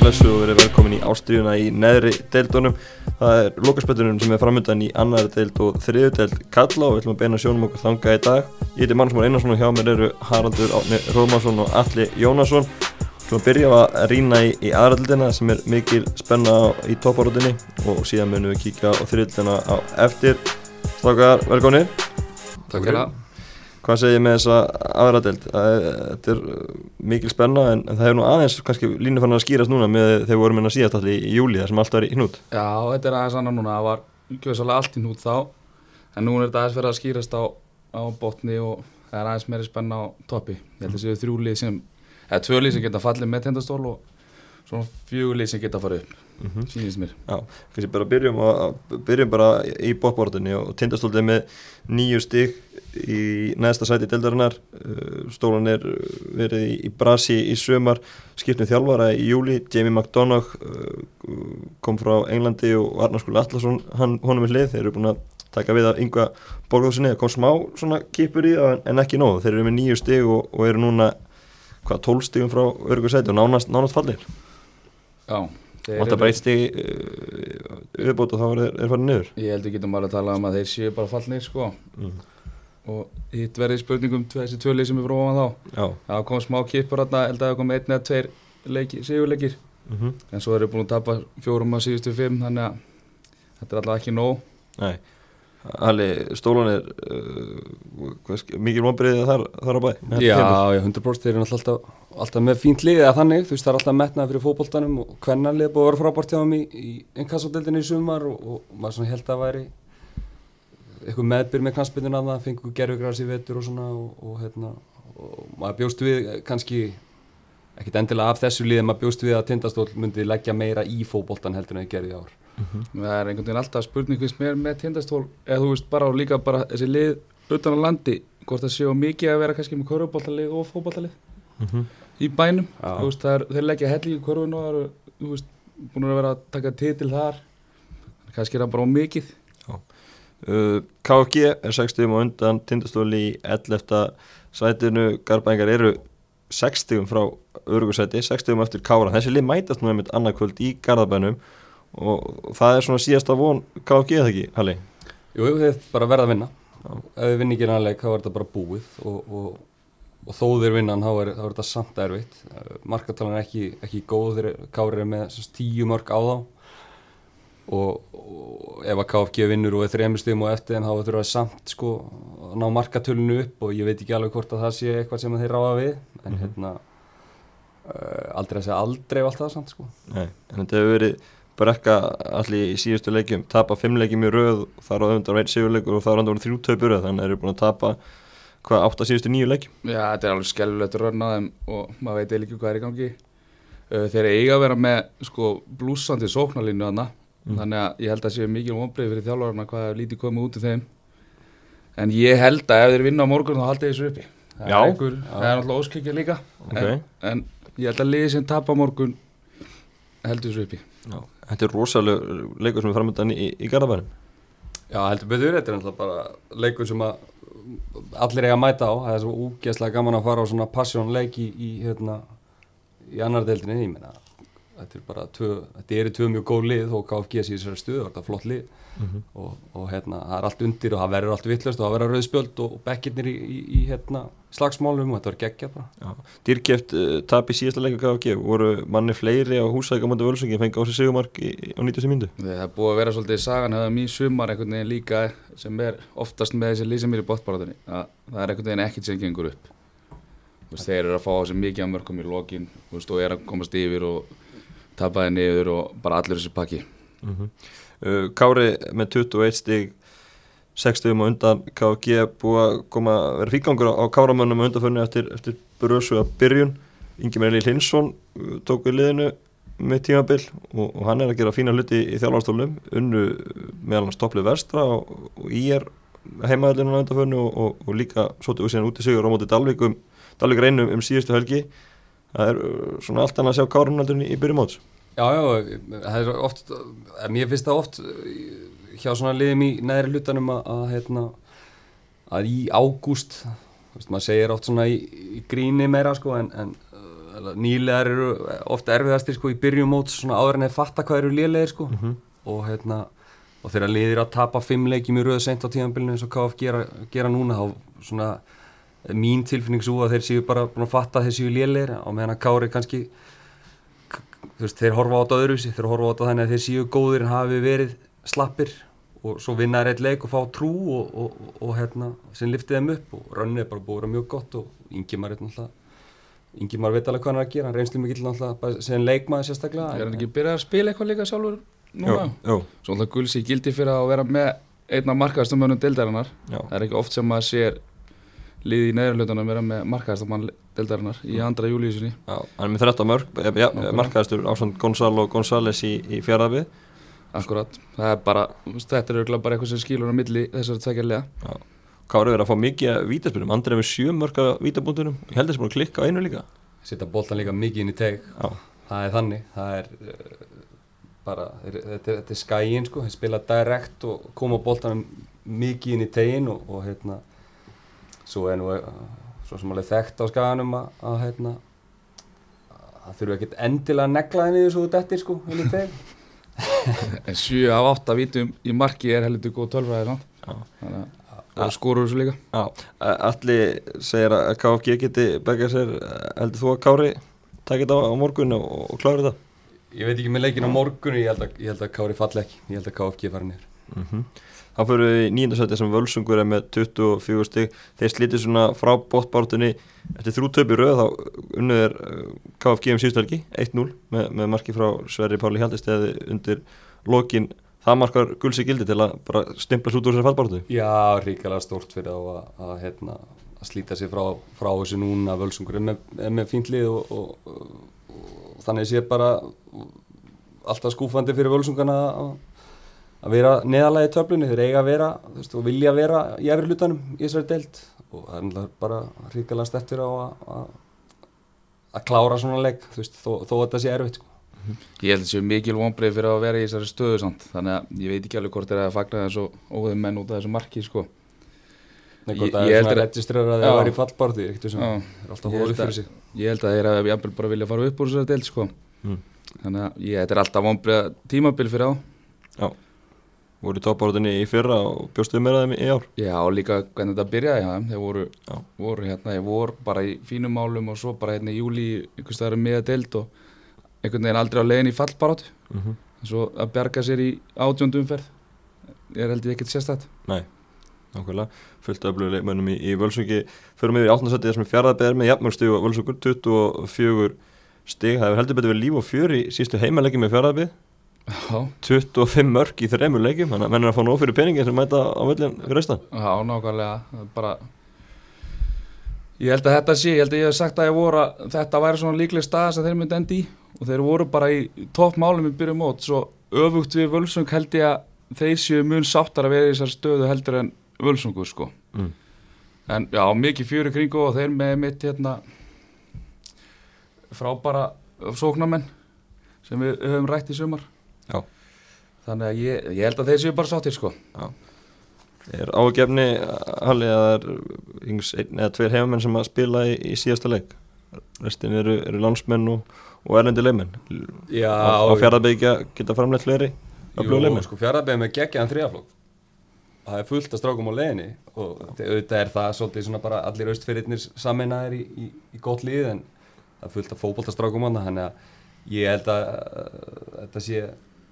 blessu og verið velkomin í ástriðuna í neðri deildunum. Það er lokaspettunum sem er framöndan í annari deild og þriðu deild kalla og við ætlum að beina sjónum okkur þanga í dag. Ég heiti Magnús Már Einarsson og hjá mér eru Haraldur Átni Róðmarsson og Alli Jónasson. Við ætlum að byrja að rýna í, í aðraldina sem er mikil spenna í topparótinni og síðan munum við kíka á þriðdina á eftir. Stakar, velkomin. Takk fyrir það. Hvað segir ég með þessa aðradeld? Þetta er uh, mikil spenna en, en það hefur nú aðeins kannski línu fann að skýrast núna með þegar við vorum inn að síðast allir í, júli þar sem allt var í hnút. Já, þetta er aðeins annar núna, það var gjöðsvælega allt í hnút þá en nú er þetta aðeins verið að skýrast á, á botni og það er aðeins meiri spenna á toppi. Ég held að það séu þrjúlið sem, eða tvölið sem geta fallið með tendastól og svona fjögulið sem geta farið upp, Mm -hmm. sínist mér. Já, kannski bara byrjum, að, byrjum bara í bóttbortinni og tindastóldi með nýju stík í neðsta sæti deildarinnar. Stólan er verið í, í Brasi í sömar, skipnum þjálfara í júli. Jamie McDonough kom frá Englandi og Arnar Skúli Allarsson, hann honum er hlið. Þeir eru búin að taka við af yngva borgóðsynni. Það kom smá svona kipur í það en ekki nóð. Þeir eru með nýju stík og, og eru núna hvað, 12 stíkum frá örgursæti og nánast, nánast fallir. Já. Eru- bara eitt stig auðbót og þá er, er farið niður Ég held að getum bara að tala um að þeir séu bara fallnir sko mm. og hitt verði spurningum þessi tvölið sem er frá ofan þá. Já Það kom smá kipur þarna, held að það kom einn eða tveir leiki, sigurleikir mm -hmm. en svo eru búin að tapa fjórum að síðustu fimm þannig að þetta er alltaf ekki nóg. Nei Halli, stólan er uh, hvað sk- mikil vonbreiði þar, þar á bæ? Já, já, 100% þeir eru alltaf, alltaf með fínt lið eða þannig, þú veist það er alltaf metnað fyrir fótboltanum og hvernig lið búið að vera frábært hjá þeim í, í inkassodeldinni í sumar og, og maður svona held að væri eitthvað meðbyr með knastbyrðin að það, fengur gerfugræs í vetur og svona og, og hérna, og maður bjóst við kannski ekkit endilega af þessu liði, maður bjóst við að tindastól myndi leggja meira í fótboltan heldur en það gerði í ár. Það er einhvern veginn alltaf spurning fyrst mér með tindastól eða þú veist bara og líka bara þessi lið utan á landi hvort það séu mikið að vera kannski með körfuboltalið og fótboltalið Mhm. í bænum. Þú veist er, þeir leggja helli í körfun og það eru þú veist búin að vera að taka titil þar. Kannski er það bara mikið. Uh, KFG er 60 og undan tindastóli í 11. sætinu. Garbængar eru 60 frá örugursæti 60 eftir Kára. Þessi lið mætast nú einmitt annarkvöld í Garðabænum og það er svona síðasta von KFG eða ekki, Halli? Jú, jú, þeir bara verða að vinna Já. ef við vinni ekki rannleik þá er þetta bara búið og, og, og þó þeir vinnan þá er, þá er þetta samt erfitt markatalan er ekki, ekki góð þegar Kári er með sérst, tíu mörg á þá og, og ef að KFG vinnur og er þremur stigum og eftir þeim þá þurfa þeir samt sko að ná markatölinu upp og ég veit ekki alveg hvort að það sé eitthvað sem þeir ráða við en Mhm. hérna uh, aldrei að segja aldrei og allt það samt sko Nei, en þetta hefur verið brekka allir í síðustu leikjum tapa fimm leikjum í röð þar á öfundar veit sigurleikur og þar á öfundar þrjú taupur þannig að þeir eru búin að tapa hvað átta síðustu nýju leikjum? Já, þetta er alveg skelvilegt rönn á þeim og maður veit ekki hvað er í gangi. Uh, þeir eiga að vera með sko blúsandi sóknarlínu þarna Mm. þannig að ég held að sé mikil vonbreið fyrir þjálfarna hvað er lítið komið út í þeim. En ég held að ef þeir vinna á morgun þá haldið þessu uppi. Það er, einhver, það er okay. en, en ég held að liðið sem tapa á morgun heldur þessu uppi. Já, Þetta er rosalega leikur sem er framöndan í, í Garðabænum. Já, heldur betur, þetta er náttúrulega bara leikur sem allir eiga að mæta á. Það er svo úgeðslega gaman að fara á svona passjónleik í, í, hérna, í annar deildinni, ég meina þetta er bara tvö, þetta eru tvö mjög góð lið og KFG sé í þessari stuðu, þetta er flott lið. Mhm. og, og hérna, það er allt undir og það verður allt vittlust og það verður rauðspjöld og, og bekkirnir í, í, í hérna, slagsmálum og þetta verður geggjað bara. Dýrkjeft uh, tap í síðasta leikur KFG voru manni fleiri á húsæk á möndu völsungi fengi á sig sigumark í, á 90 myndu það er búið að vera svolítið sagan hefða mjög sumar einhvern veginn líka sem er oftast með þessi lið sem er í bóttbáratunni að það er einhvern veginn ekkert sem gengur upp. Þeir eru að fá á sig mikið af mörgum í lokin. Og er að komast yfir og tapaði niður og bara allir þessi pakki. Uh, Kári með 21 stig 60 og undan. KFG búið að koma vera fíkangur á, Káramönnum undanförni eftir, eftir brösu að byrjun. Ingi Meirli Linsson uh, tók við liðinu með tímabil og, og hann er að gera fína hluti í þjálfarstólum unnu meðal hans topplið verstra og, og í er heimaðalinu á undanförni og, og, og líka við síðan út í sigur á móti Dalvík um Dalvík reynum um síðustu helgi það er uh, svona allt annað að sjá Káramönnum í byrjum móts. Já, já, það er oft, eh, mér finnst það oft eh, hjá svona liðum í neðri hlutanum að, að, hérna, að í ágúst, maður segir oft svona í, í gríni meira, sko, en, en nýlegar eru ofta erfiðastir sko í byrjum móts svona áður en þeir fatta hvað eru lélegir sko. Og hérna og þegar liðir að tapa fimm leikjum í röðu sent á tíðanbylunum eins og KF gera, gera núna þá svona mín tilfinning svo að þeir séu bara búin að fatta að þeir séu lélegir og meðan að Kári kannski veist, þeir horfa á þetta öðruvísi þeir horfa á þetta þannig að þeir séu góðir en hafi verið slappir og svo vinna þeir eitt leik og fá trú og, og, og, og hérna, sem liftið þeim upp og rönnið er bara búið að vera mjög gott og Ingimar er náttúrulega Ingimar veit alveg hvað hann er að gera, hann reynslu mikill náttúrulega sem leikmaður sérstaklega. Er hann ekki byrjað að spila eitthvað líka sjálfur núna? Jú, jú, Svo alltaf gulsi gildi fyrir að vera með einna markaðastum mönnum deildarinnar. Já, Það er ekki oft sem maður sér liði í neðurlöndunum vera með markaðastum mann deildarinnar í andra júlíusinni já, hann er með 13 mörg, ja, markaðastur Ásand Gonzalo González í, í fjaraðbið Akkurat, það er bara, þetta er auðvitað bara eitthvað sem skilur á milli þessar tvekja liða. Kári verið að fá mikið vítaspilum, Andri hefur sjö mörg að vítabúndunum, ég held að búin að klikka á einu líka. Setja boltan líka mikið inn í teg. Já, það er þannig. Það er uh, bara, þetta, er, þetta er skæin sko, spila direkt og koma boltanum mikið inn í tegin og, og hérna svo er nú uh, svo sem alveg þekkt á skaganum að, að hérna það þurfu ekkert endilega að negla henni þessu út eftir sko, inn í teg En 7 af 8 vítum í marki er heldur góð tölfræði samt. já. Þannig að það skorur þessu líka. Já, allir segir að KFG geti begja sér, heldur þú að Kári takit þetta á morgun og, og klári þetta? ég veit ekki með leikin á morgun ég held að, ég held að Kári falli ekki. Ég held að KFG fara niður. Mm Þá fyrir við í nýjöndarsæti sem Völsungur er með 24 stig. Þeir slítið svona frá bóttbártunni eftir þrjú töp í röð. Þá unnið er uh, KFG um síðustu helgi 1-0 með, með marki frá Sverri Páli Hjaldistæði undir lokin það markar gulsi gildi til að bara stimpla út úr þessari fallbártu Já, ríkala stórt fyrir að, að, hérna, að slíta sig frá, frá þessu núna. Völsungur er með, með fínt lið og, og, og, og þannig sé bara alltaf skúfandi fyrir völsungana að, að vera neðalega í töflunni, þeir eiga að vera veist, og vilja vera í efri hlutanum í þessari deild. Og það er náttúrulega bara ríkala steftir á að, að, að klára svona veist, þó, þó að þetta sé erfitt sko. Ég held að þessu mikil vonbreið fyrir að vera í þessari stöðu samt. Þannig að ég veit ekki alveg hvort er að fagna þessu óðum menn út af þessu marki sko. Nei, Ég- hvort það ég er held svona að- registrerar að Já. það var í fallbártu, ekkert sem er alltaf Ég held hóðið að- fyrir sig. Ég held að þeir hafa jafnvel bara vilja fara upp úr þessari deild sko. Mm. Þannig að ég, þetta er alltaf vonbreið tímabil fyrir á Já, voru í toppbártunni í fyrra og bjóstuðu meira þeim í, ár? Já, líka hvernig þetta byrjaði þeim. Þeir voru, voru hérna í vor bara í fínum málum og svo bara hérna í júli einhvers staðar með deild og einhvern veginn aldrei á leiðin í fallbarátt mm -hmm. Svo að bjarga sér í átjóndumferð er held ég ekkert sérstætt Nei, nákvæmlega. Fullt öflugur leikmönnum í, í Völsungi fyrir mig í átnarsætti þessum fjaraðbeðar með jafnmörgstig og Völsungur 24 stig, það hefur heldur betur verið líf og fjör í sístu heimalegjum með fjaraðbeð Já, 25 mörg í þreymur leikjum þannig að menn er að fá nóg fyrir peningin sem mæta á völlin fyrir austan. Já, nákvæmlega. Bara Ég held að þetta sé, ég held að ég hef sagt að ég voru að þetta væri svona líklega stað sem þeir myndi endi í og þeir voru bara í toppmálum í byrjum mót, svo öfugt við Völsung held ég að þeir séu mun sáttar að vera í þessar stöðu heldur en Völsungur sko. Mm. en já, mikið fjöri kringu og þeir með mitt hérna frábara sóknarmenn sem við höfum rætt í sumar. Þannig að ég, ég held að þeir séu bara sáttir sko. Er ágefni Halli að það er yngs einn eða tveir heimamenn sem að spila í, í síðasta leik? Restin eru, eru landsmenn og, og erlendi leikmenn. Já, á, á fjaraðbeigja geta framleitt fleiri öfluga Jú, leikmenn? sko fjaraðbeð með geggjaðan þriðaflokk Það er fullt af strákum á leiðinni og þetta- auðvitað er það svolítið svona bara allir austfyrirnir sameinaðir í, í, í gott lið en það er fullt af fótboltastrákum á það þannig að ég held að þetta sé,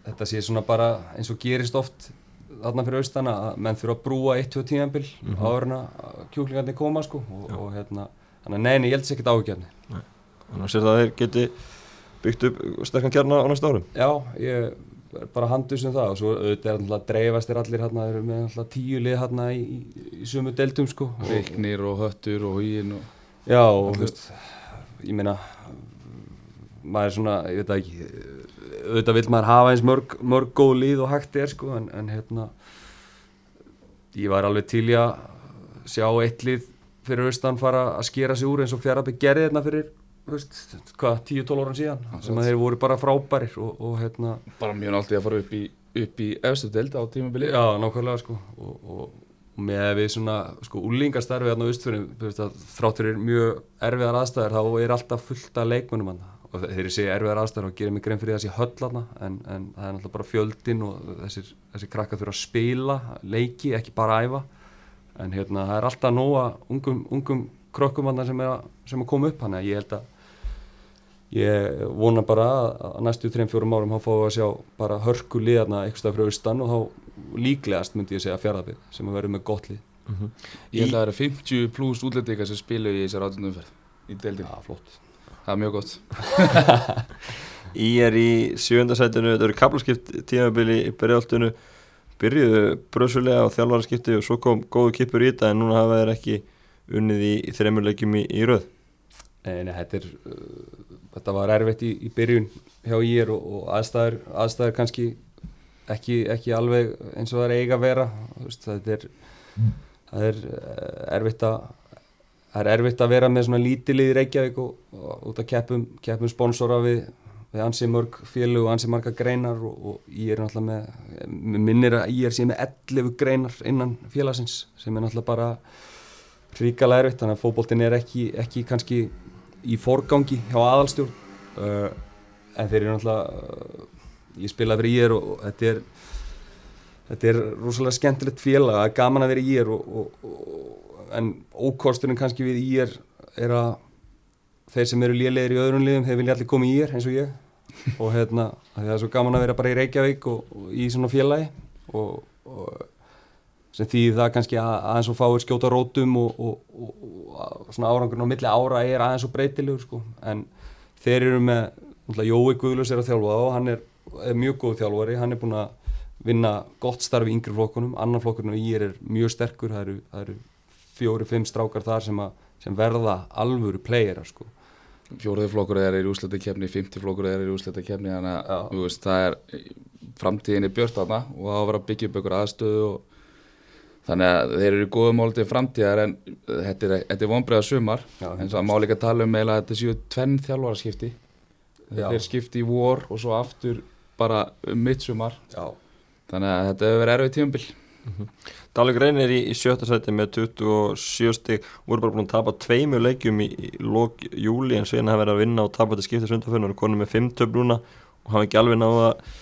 þetta sé svona bara eins og gerist oft þarna fyrir austan að menn þurfa að brúa 1-2 tíðanbil mm. -hmm. áður en að kjúklingarnir koma sko og, og hérna þannig að neini, ég held sér ekkert áhugjörni þannig að sér það að þeir geti byggt upp sterkan kjarna á næsta árum Já, ég er bara handus um það og svo auðvitað er alltaf dreifast er allir hérna, þeir eru með alltaf tíu lið hérna í, í, í sumu deildum sko og, Reiknir og höttur og hýin og Já, og þú veist, ég meina maður er svona, ég veit það ekki auðvitað vill maður hafa eins mörg, mörg góð lið og hægt er sko en, en hérna ég var alveg til í að sjá eitt lið fyrir austan fara að skera sig úr eins og fjaraðbygg gerði hérna fyrir hvað, 10-12 ára síðan. Sem að þeir voru bara frábærir og, og hérna bara mjög náttúrulega að fara upp í, upp í efstu deild á tímabili. Já, nákvæmlega sko og, og, með við svona sko úlingastarfi hérna á Ístfjörðum þráttur er mjög erfiðar aðstæður þá er alltaf fullt af leikmunum hann og ég segi erfiðar aðstæður þá gerir mig grein fyrir þessi höll hann en, en það er náttúrulega bara fjöldin og þessir, þessi krakka þurfa að spila leiki, ekki bara æfa. En hérna það er alltaf nóga ungum, ungum krökkum hann sem, er að- sem að koma upp hann ég held að ég vona bara að næstu 3-4 árum þá fáum við að sjá bara hörku liðarna eitthvað frá austan og þá líklegast myndi ég segja fjárðabið sem að verður með gott lið. Ég held að það eru 50 pluss útlendingar sem spilu í þessar áttunumferð í deildin. Já, flott Það er mjög gott. Í er í sjöndasætinu, þetta eru kaplaskipt tímabili í berjáltunu byrjuðu bröðsulega á þjálfaraskipti og svo kom góðu kipur í þetta en núna hafa þeir ekki unnið í, í þreymur leikjum í, í röð. Nei, nei, þetta, er, uh, þetta var erfitt í, í byrjun hjá ég og, og aðstæður, aðstæður kannski ekki, ekki alveg eins og það er eiga að vera. Þetta er, það er uh, erfitt að það er erfitt að vera með svona lítilið í Reykjavík og, og út að keppum, keppum sponsora við, við ansi mörg félug og ansi marga greinar og, og ég er náttúrulega með, minnir að ég er síðan með 11 greinar innan félagsins sem er náttúrulega bara ríkala erfitt. Þannig að fótboltin er ekki, ekki kannski í forgangi hjá aðalstjórn. Uh, en þeir eru náttúrulega uh, ég spilaði fyrir ég og, og þetta er þetta er rosalega skemmtilegt félag. Það er gaman að vera ég og, og, en ókosturinn kannski við í ég er að þeir sem eru lélegir í öðrum liðum þeir vilja allir koma í ég eins og ég. Og hérna það er svo gaman að vera bara í Reykjavík og, og í svona félagi. Og, og sem því það kannski að, aðeins og fáir skjóta rótum og, og, og, og svona árangurinn á milli ára er aðeins og breytilegur sko. en þeir eru með náttúrulega Jói Guðlus er að þjálfa og hann er, er mjög góð þjálfari. Hann er búin að vinna gott starf í yngri flokkunum. Annar flokkurinn og ég er mjög sterkur það eru, það eru fjóri, fimm strákar þar sem, að, sem verða alvöru playera sko. Fjóruði flokkur er í úsleita kefni, 50 flokkur er í úsleita kefni, þannig að veist, það er framtíðinni björt þarna og það á að vera að byggja upp ykkur aðstöðu og þannig að þeir eru í góðum mál til framtíðar en þetta er, þetta er vonbreiða sumar Já, en það má líka tala um að þetta séu tvenn þjálfaraskipti. Já. þeir skipti í vor og svo aftur bara um mitt sumar Já, þannig að þetta hefur verið erfið tímabil Dalvik reynir í, í sjötta sæti með 27 stig. Voru bara búin að tapa tveimu leikjum í, í lók júli en síðan hafa verið að vinna og tapa til skipta sundafönn og eru konum með 5 töp núna og hafa ekki alveg náða að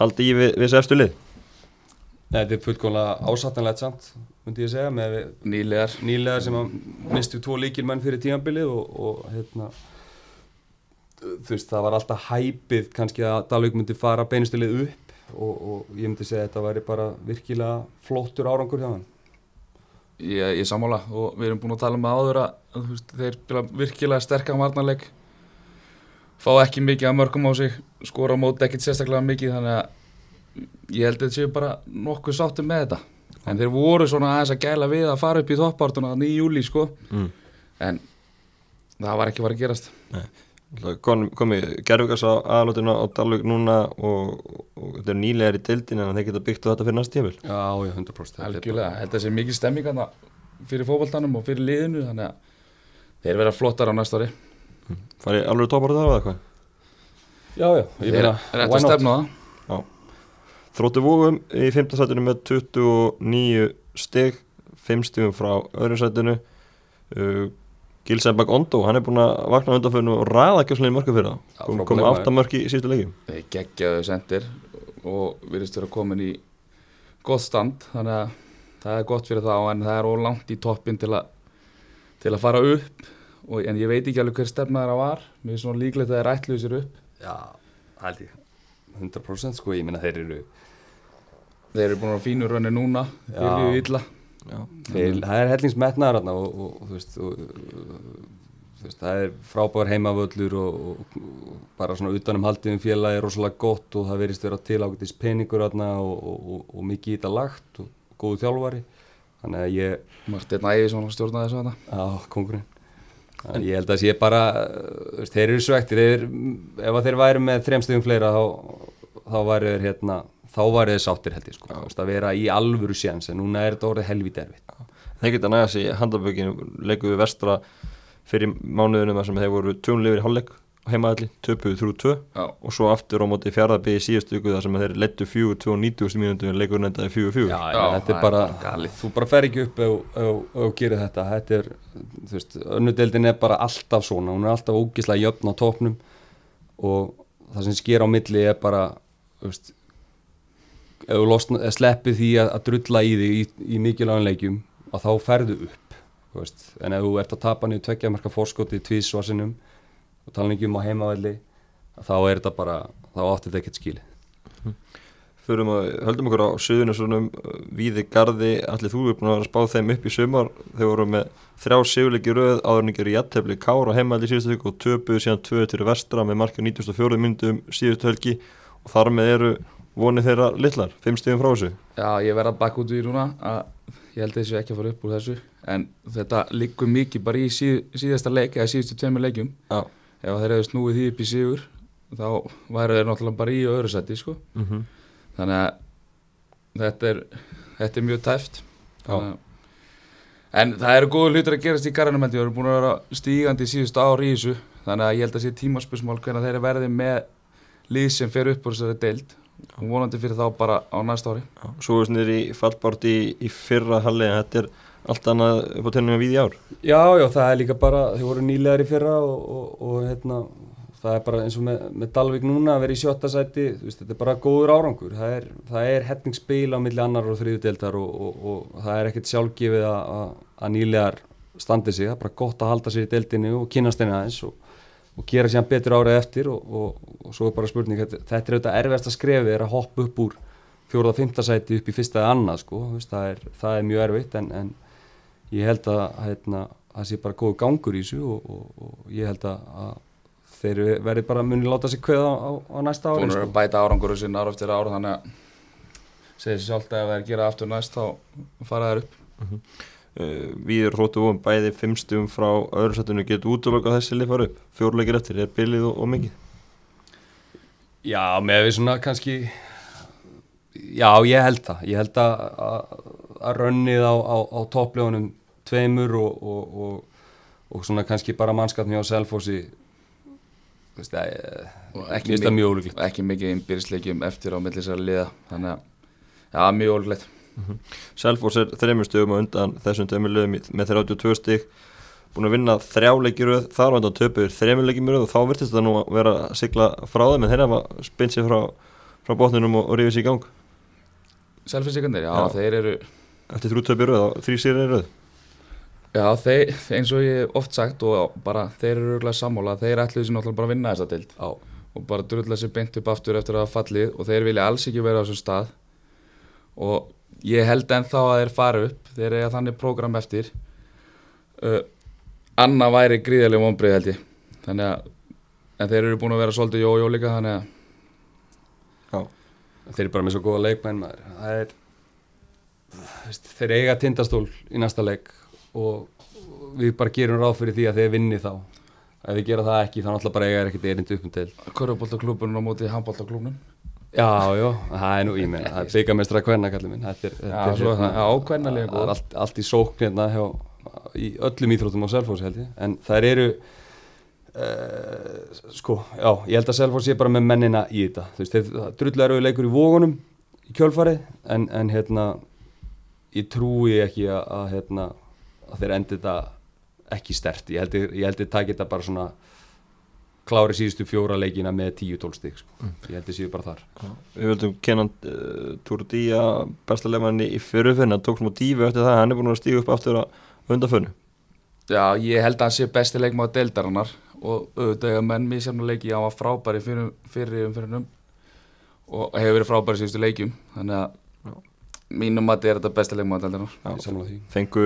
halda í við, við þessu eftir lið. Nei, þetta er fullkomlega ásattanlegt samt myndi ég segja með nýlegar nýlega sem að mistu tvo líkilmenn fyrir tímabilið og, og hérna þú veist það var alltaf hæpið kannski að Dalvik myndi fara beinustilið upp og, og ég myndi segja að þetta væri bara virkilega flottur árangur hjá hann ég, ég sammála og við erum búin að tala um það áður að veist, þeir spila virkilega sterkan varnarleik fá ekki mikið að mörgum á sig skora á móti ekkert sérstaklega mikið þannig að ég held að þetta séu bara nokkuð sáttum með þetta. En þeir voru svona aðeins að gæla við að fara upp í toppartuna í júli sko. Mm. en það var ekki var að gerast. Komi, komi gerfugas á aðlutinu á Dalvik núna og, og þetta er nýlegar í deildin en þeir geta byggt á þetta fyrir næst tímil Já, já, 100% Þetta er algjörlega, þetta sé mikið stemming þarna fyrir fókbaltanum og fyrir liðinu þannig að þeir vera flottar á næsta ári. Farið alveg tópar það eða eitthvað? Já, já, ég meina er eftir að stefna á það. Þróttu vógum í 5. sætinu með 29 stig 5 stigum frá öðru sætinu. Uh, Gilsembak Ondo, hann er búin að vakna undanförnu og ræða ekki á slegin mörku fyrir það. Kom, kom mörki í síðustu þeir geggjaðu sendir og virðist vera komin í gott stand þannig að það er gott fyrir þá en það er ólangt í toppin til, að til að fara upp. Og, en ég veit ekki alveg hver stefna þeirra var. Mér er svona líklegt að þeir ætluðu sér upp. Já, held ég. 100% sko, ég meina þeir eru þeir eru búin að fínu rönni núna. Byrjuðu illa. Já, þeir, það er hellingsmetnaðar og, og, og, veist, og, veist, það er frábær heimavöllur og, og, og bara svona utanum haldið um félagi er rosalega gott og það verist vera til ágætis peningur og, og, og mikið í þetta lagt og góðu þjálfari. Þannig að ég, Martin Ægjesson stjórnaði þessu þarna. Á, kongurinn en ég held að sé bara veist, þeir eru svektir ef þeir væri með þremstöðum fleira þá, þá væri þeir hérna þá væri þeir sáttir held ég sko. Veist, að vera í alvöru séns en núna er þetta orðið helvítið erfitt. Þeir geta nægast í handabökinu leikuðu vestra fyrir mánuðinu þar sem þeir voru tjónleifir í hálfleik heimaðalli, töpuðu 3-2 Já, og svo aftur á móti fjárðabíði síðustu ykkur þar sem þeir lettu 4-2 og 90 mínútu en leikurinn endaði 4-4 Já, Já, þetta er er bara, galið. þú bara fer ekki upp þú gerir þetta, þetta er, þú veist, önnudeldin er bara alltaf svona, hún er alltaf ógislega jöfn á topnum og það sem sker á milli er bara, þú veist, eða sleppir því að, að drulla í þig í, í mikilvægum leikjum, að þá ferðu upp, veist, en ef þú ert að tapa niður tveggja marka fórskoti tvísvarsinum og tala ekki um á heimavelli, þá er þetta bara, þá átti þetta ekkert skilið. Förum að höldum okkur á suðunum svonum Víði Garði, allir þú er búin að spá þeim upp í sumar, þeir voru með þrjá sigurleiki röð, áðurningar í jættefli Kára heimaðalli síðustu vik og töpuðu síðan tvöðu til vestra með marka 94 myndum síðustu helgi. Og þar með eru vonið þeirra litlar, fimm stíðum frá þessu. Já, ég verð að bakka út í núna að ég held að þessu ekki að fara upp úr þessu en þetta liggur mikið bara í síð, síðasta leik eða síðustu tveimur leikjum. Já, ef þeir hefðu snúið því upp í sigur þá væru þeir náttúrulega bara í öðru sæti sko. mm -hmm. þannig að þetta er, þetta er mjög tæft. En það eru góðu hlutir að gerast í garðanum við erum búin að vera stígandi síðustu ár í þessu. Þannig að ég held að sé tímaspörsmál hvernig þeir verði með lið sem fer upp úr þessari deild og vonandi fyrir þá bara á næsta ári. Já, svo er snir í fallbárt í, í fyrra halli en þetta er allt annað upp á tennum við í ár. Já, já, það er líka bara, þau voru nýlegar í fyrra og, og, og hérna, það er bara eins og með, með Dalvik núna að vera í sjötta sæti, þú veist, þetta er bara góður árangur, það er, það er hetningsspil á milli annar og þriðu deildar og, og, og það er ekkert sjálfgefið að, að, að nýlegar standi sig, það er bara gott að halda sér í deildinu og kynast henni aðeins og, og gera sér betur árið eftir og, og, og svo er bara spurning, þetta, þetta er auðvitað erfiðast að skrefi er að hoppa upp úr fjóruða, fymta sæti upp í fyrsta eða annað, sko, þú veist, það er, það er mjög erfitt en, en ég held að hérna, það sé bara góð gangur í þessu og, og, og ég held að, að þeir verði bara muni láta sig kveða á, á næsta ári búin að sko. bæta árangur sin ára eftir ára þannig að segir sér sjálft að ef það er gera aftur næst þá fara þær upp uh, Við erum hróttu von bæði fimm stíðum frá öðru sættinu getur útlöka þessi lið fara upp. Fjórleikir eftir, er bilið og, og mikið? Já, með við svona kannski já, ég held það. Ég held að, að, að rönnið á, á, á toppljónum tveimur og, og, og, og svona kannski bara mannskapni á að, Og mér ekki, ekki mikið innbyrðisleikjum eftir á milli þessari liða. Þannig að já, mjög ólíklegt Selfoss er þreymur stöðum á undan þessum í- með 32 stík búin að vinna þrjá leikir röð þar á undan töpuður þreymur leikir röð og þá virtist þetta nú að vera að sigla frá þeim en þeir hafa spinn sér frá, frá botninum og, og rífið sér í gang. Selfinsíkandir, já, Já. þeir eru eftir þrjú töpur röð og þrý sér í röð. Já, þeir, eins og ég oft sagt og bara þeir eru örgulega sammála þeir ætluðu sér náttúrulega bara að vinna þessa dild Já, og bara drulla sér beint upp aftur eftir að fallið og þeir vilja alls ekki vera á þessum stað. Og ég held ennþá að þeir fara upp þeir eiga þannig prógram eftir. Uh, Anna væri gríðarlega vonbrið held ég. Þannig að en þeir eru búin að vera svolítið jójó líka þannig að þeir eru bara með svo góða leikmenn maður. það er þeir eiga tindastól í næsta leik og við bara gerum ráð fyrir því að þeir vinni þá. Ef við gera það ekki þá náttúrulega bara eiga er ekkert erindi upp um til Köruboltaklúbunum á móti handboltaklúbnum Já, já, það er nú í menn það er byggamestra kvenna kallið minn. Þetta er, Já, svo það. Já, kvennalega það er allt, allt í sókn hérna hjá, í öllum íþróttum á Selfoss held ég. En þær eru uh, sko, já, ég held að Selfoss sé bara með mennina í þetta. Þú veist, þeir drullar eru leikur í vógunum í kjölfarið en, en hérna ég trúi ekki að, að hérna að þeir endi þetta ekki stert ég held ég held ég taki þetta bara svona klári síðustu fjóra leikina með 10-12 stík sko. ég held ég séu bara þar. Við völdum kennan uh, Turdía besta leifmanni í fyrirfinn hann tók smá dífu eftir það. Hann er búin að stíga upp aftur á undanfönnu Já, ég held að hann sé besti leikmaður deildarinnar. Og auðvitað að menn misjafna leiki á að frábæri fyrir, fyrir umfyrinum og hefur verið frábæri síðustu leikjum. Þannig að mínum að þetta er þetta besti leikmaður deildarinnar. Fengu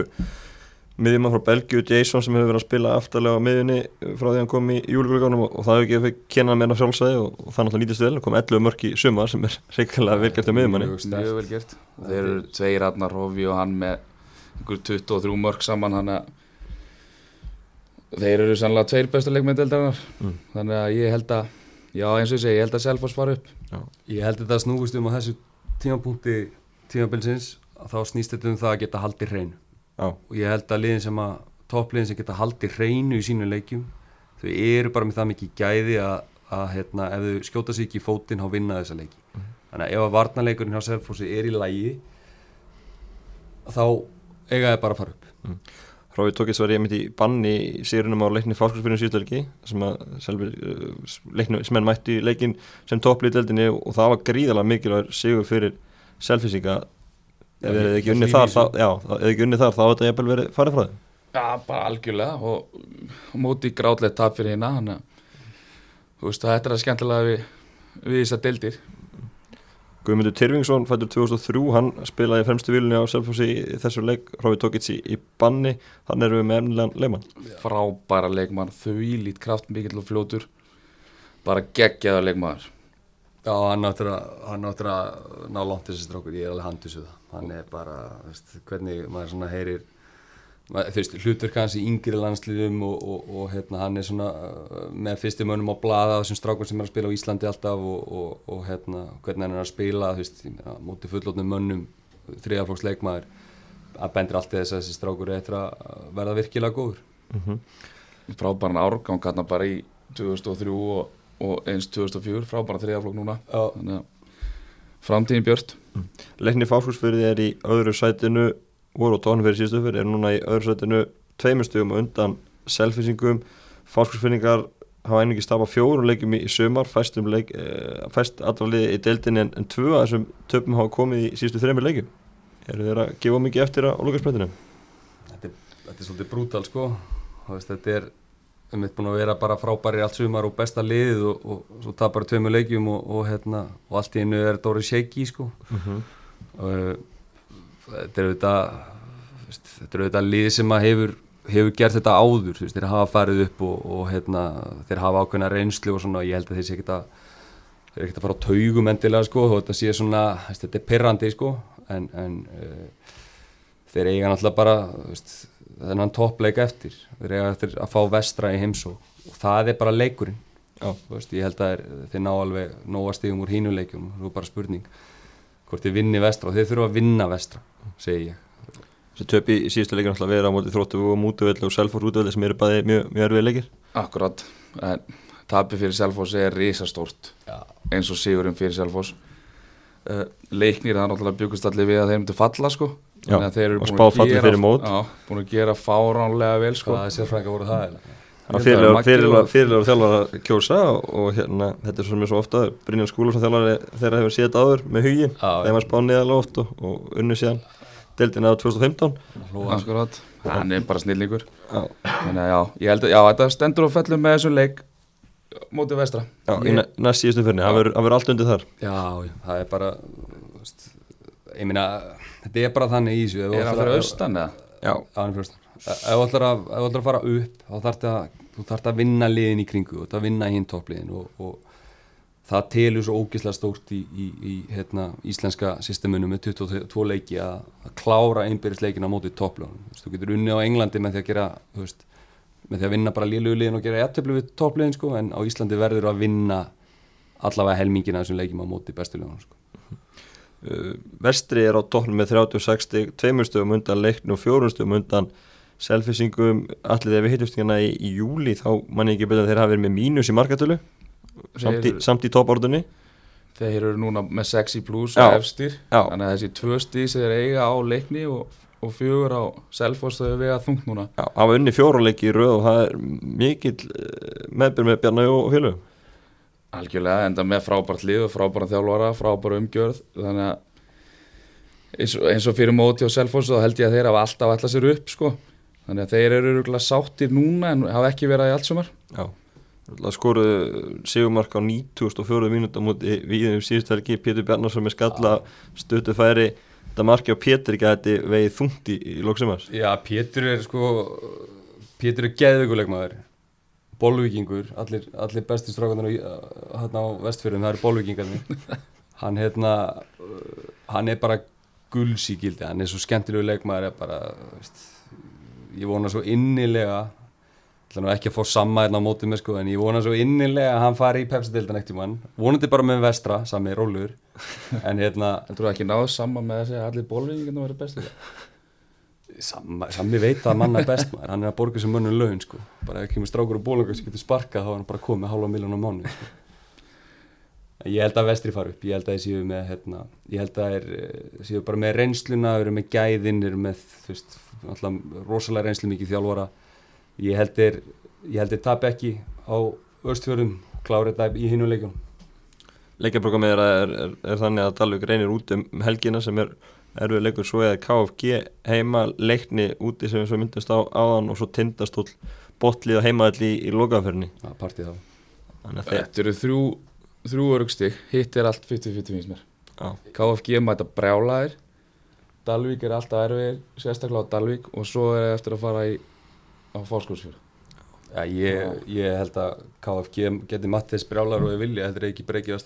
miðjumann frá Belgiu Jason sem hefur verið að spila aftarlega á miðjunni frá því hann kom í júlugleikunum og, og það hefur ekki kennan meina frjálsæði og, og það náttúrulega nýtist vel kom 11 mörk í sumar sem er reyngarlega velgert á miðjumanni. Mjög sterkt. Mjög vel gert. Og þeir eru tveir Arnar Hofi og hann með einhver 23 mörg saman þannig að þeir eru sannlega tveir bestu leikmaður deildarinnar. Mm. þannig að ég held að já eins og ég segi, ég held að Selfoss fara upp. Ég held að þetta snúist um á þessu tímapunkti tímabilsins að þá snýst þetta um það að geta haldið hreinu Já, og ég held að liðin sem að toppliðin sem geta haldið hreinu í sínu leikjum þau eru bara með það mikið gæði að, að hérna, ef þau skjóta sig ekki í fótinn þá vinna þessa leiki. Þannig að ef að varnarleikurinn hjá Selfossi er í lægi þá eiga þið bara að fara upp. Hrói Tókis var ég mitt í banni í sérunum á leikni fáskursfyrinu síðustelgi sem að selvi uh, leiknum sem enn mætti leikin sem topplið deildinni og það var gríðalega mikilvægur sigur fyrir selfisinga ef þið ekki unnið þar þá, já, ef þið ekki unnið þar þá þetta jafnvel verið farið frá þið Já, bara algjörlega og móti grátlegt tap fyrir hérna þannig að þú veist, þetta er að skemmtilega við, við þessar deildir. Guðmundur Tyrfingsson fættur 2003 hann spilaði fremstu vilni á Selfossi í þessu leik, Hrói Tókits í, í banni. Hann erum við með emnilegan leikmann. Frábæra leikmann, þvílít kraftmikill og fljótur. Bara geggjaða leikmann Já, hann áttur að, að ná langt þessi strákur, ég er alveg handið svo það hann er bara, veist, hvernig maður svona heyrir maður, veist, hlutverk hans í yngri landsliðum og, og, og hérna, hann er svona uh, með fyrstum önum á blaða þessum strákur sem er að spila á Íslandi alltaf og, og, og hérna, hvernig hann er að spila veist, meina, móti fullotnum mönnum þriðaflóks leikmaður að bendur allt þess að þessi strákur er eftir að verða virkilega góður. Frábæran árgang hann bara í 2003 og, og eins 2004 frábæran þriðaflokk núna. Þannig framtíðin björt Leikni fáskursfyrði er í öðru sætinu voru á tónum fyrir síðustu fyrir er núna í öðru sætinu tveimur stugum undan selfisingum fáskursfyrningar hafa einnig stapa fjórum leikjum í, sumar fæstum leik, e, fæst allra liði í deildinni en, en tvö að þessum töpum hafa komið í síðustu þreymur leikjum. Eru þeir að gefa mikið eftir á lókarspröndinu? þetta þetta er svolítið brútal sko. Þetta er um búin að vera bara frábæri allt sumar og besta liðið og, og svo tapar tveimur leikjum og, og, hérna, og allt í einu er Dóri Sheiki sko. Og uh, þetta er auðvitað þú veist, þetta er auðvitað lið sem að hefur hefur gert þetta áður, veist, þeir hafa farið upp og, og hérna, þeir hafa ákveðna reynslu og svona, ég held að þeir sé ekkert að þeir er ekkert að fara á taugum endilega sko, og þetta sé svona, veist, þetta er perrandi sko, en, en uh, þeir eiga náttúrulega bara veist, þennan toppleik eftir. Þeir eiga eftir að fá vestra í heims og, það er bara leikurinn. Já. Þú veist, ég held að þeir, þeir ná alveg nóga stigum úr hínuleikjum, það er bara spurning hvort þeir vinni vestra. Og þeir þurfa að vinna vestra, segi ég. Þessi töpi í síðustu leikjum alltaf vera á móti þróttu og mútuvelli og selfór útvelli sem eru bæði mjög, mjög erfið leikir. Akkurat, en tapið fyrir Selfoss er risastórt Já. eins og sigurinn fyrir Selfoss. Uh, leiknir það er náttúrulega byggust allir við að þeir myndu falla sko Já, Þannig að þeir eru og búin spá að falli gera- fyrir mót. já, búin að gera fáránlega vel sko. Voru það eiginlega? Það Ég held að Maggi fyrirlega og- fyrirlega þjálfar að kjósa og, og hérna, þetta er svo mjög svo ofta. Brynjan Skúla sem þjálfari þeirra hefur séð þetta áður með hugin, Já, þeim að spá neðalega oft og, og unnu síðan deildina á 2015 Hlóa. akkurat, hann er bara snillingur. Já, þannig að já, ég held að já, þetta stendur og fellur með þessum leik mótið vestra. Já í næ- næst síðustu fyrir, það verður- það allt undir þar. Já, það er bara ég meina, þetta er bara þannig í þessu er ætlar fyrir austan eða? Já, hann er fyrir austan Ef þú ætlar að, fara upp þá þarf að, þú þarf að vinna liðin í kringu þú þarf að vinna hinn toppliðin og, og það telur svo ógislega stórt í, í, í hérna, íslenska systemunum með 22 leiki að, að klára einbyrðisleikin á móti toppliðunum þú, veist, þú getur unni á Englandi með því að gera þú veist, með því að vinna bara liðlugliðin og gera jættöflu við toppliðin sko, en á Íslandi verður að vinna allavega helmingina af þessum leikjum á móti bestulegunum sko. Uh, Vestri er á tóknum með 36 stig, tveimur stöðum undan leiknu og fjórum stöðum undan selfisingum, allir þegar við hittumst hérna í, í júli þá mann ég ekki betur að þeir hafa verið með mínus í markatölu. Samt í, samt í toppordunni þeir eru núna með 6 í plus Já. og efstir. Þannig að þessi tvö stíð sem þeir eiga á leikni og, og fjögur á Selfoss þau vega þungt núna. Já, hafa unni fjóruleiki í röð og það er mikill uh, meðbyrð með Bjarni og félögum algjörlega enda með frábært lið og frábæra þjálfara frábæra umgjörð. Þannig að eins og, eins og fyrir móti á Selfoss þá held ég að þeir hafa alltaf alltaf sér upp sko. þannig að þeir eru örugglega sáttir núna en hafa ekki verið í allt sumar Já, það skoruðu Sigurmark á 94. mínúta múti við um síðust helgi, Pétur Bjarnarsson með skalla stötu færi. Þetta marki á Pétur ekki að þetta vegið þungt í, í lóksumars Já, Pétur er sko Pétur er geðvikuleikmaður Bólvíkingur, allir, allir bestu strákunar hérna á vestfjörðum, það eru bólvíkingarnir hann hérna hann er bara gildi hann er svo skemmtilegu leikmaður er bara, veist, ég vona svo innilega ekki að fá sama hérna á mótið með sko en ég vona svo innilega að hann fari í pepsi-dildan ekkert í mann vonandi bara með vestra, sami rólur en hérna þú ekki náðu saman með þessi að allir bólvíkingarnir verið bestu Sammi veit það manna best maður, hann er að borga sem mönnum laun sko. bara ef kemur strákur og bólungar sem getur sparkað þá er hann bara komið halva miljón á mánu sko. ég held að vestri fara upp ég held að þeir séu með hérna, ég held að þeir eh, séu bara með reynsluna þeir eru með gæðin, þeir eru með þú veist, alltaf rosalega reynslu mikið þjálfara ég held þeir ég held þeir tap ekki á östfjörðum klárið þetta í hinuleikjum Leikjabrókamið er, er, er, er þannig að Dalvik reynir út um helgina sem er erfið leikur, svo eða KFG heima leikni úti sem við svo myndast á áðan og svo tindastól botlið og heimaðall í, í lokaferni er partið að þeir Þetta eru þrjú, þrjú örugstig, hitt er allt 50-50 finnst mér. Já. KFG mæta brjálaðir, Dalvík er alltaf erfið, sérstaklega á Dalvík og svo er það eftir að fara í á fórskóðsfjörð. Já, ég, ég held að KFG geti Mattis brjálar og ég vilja, þetta er ekki breykið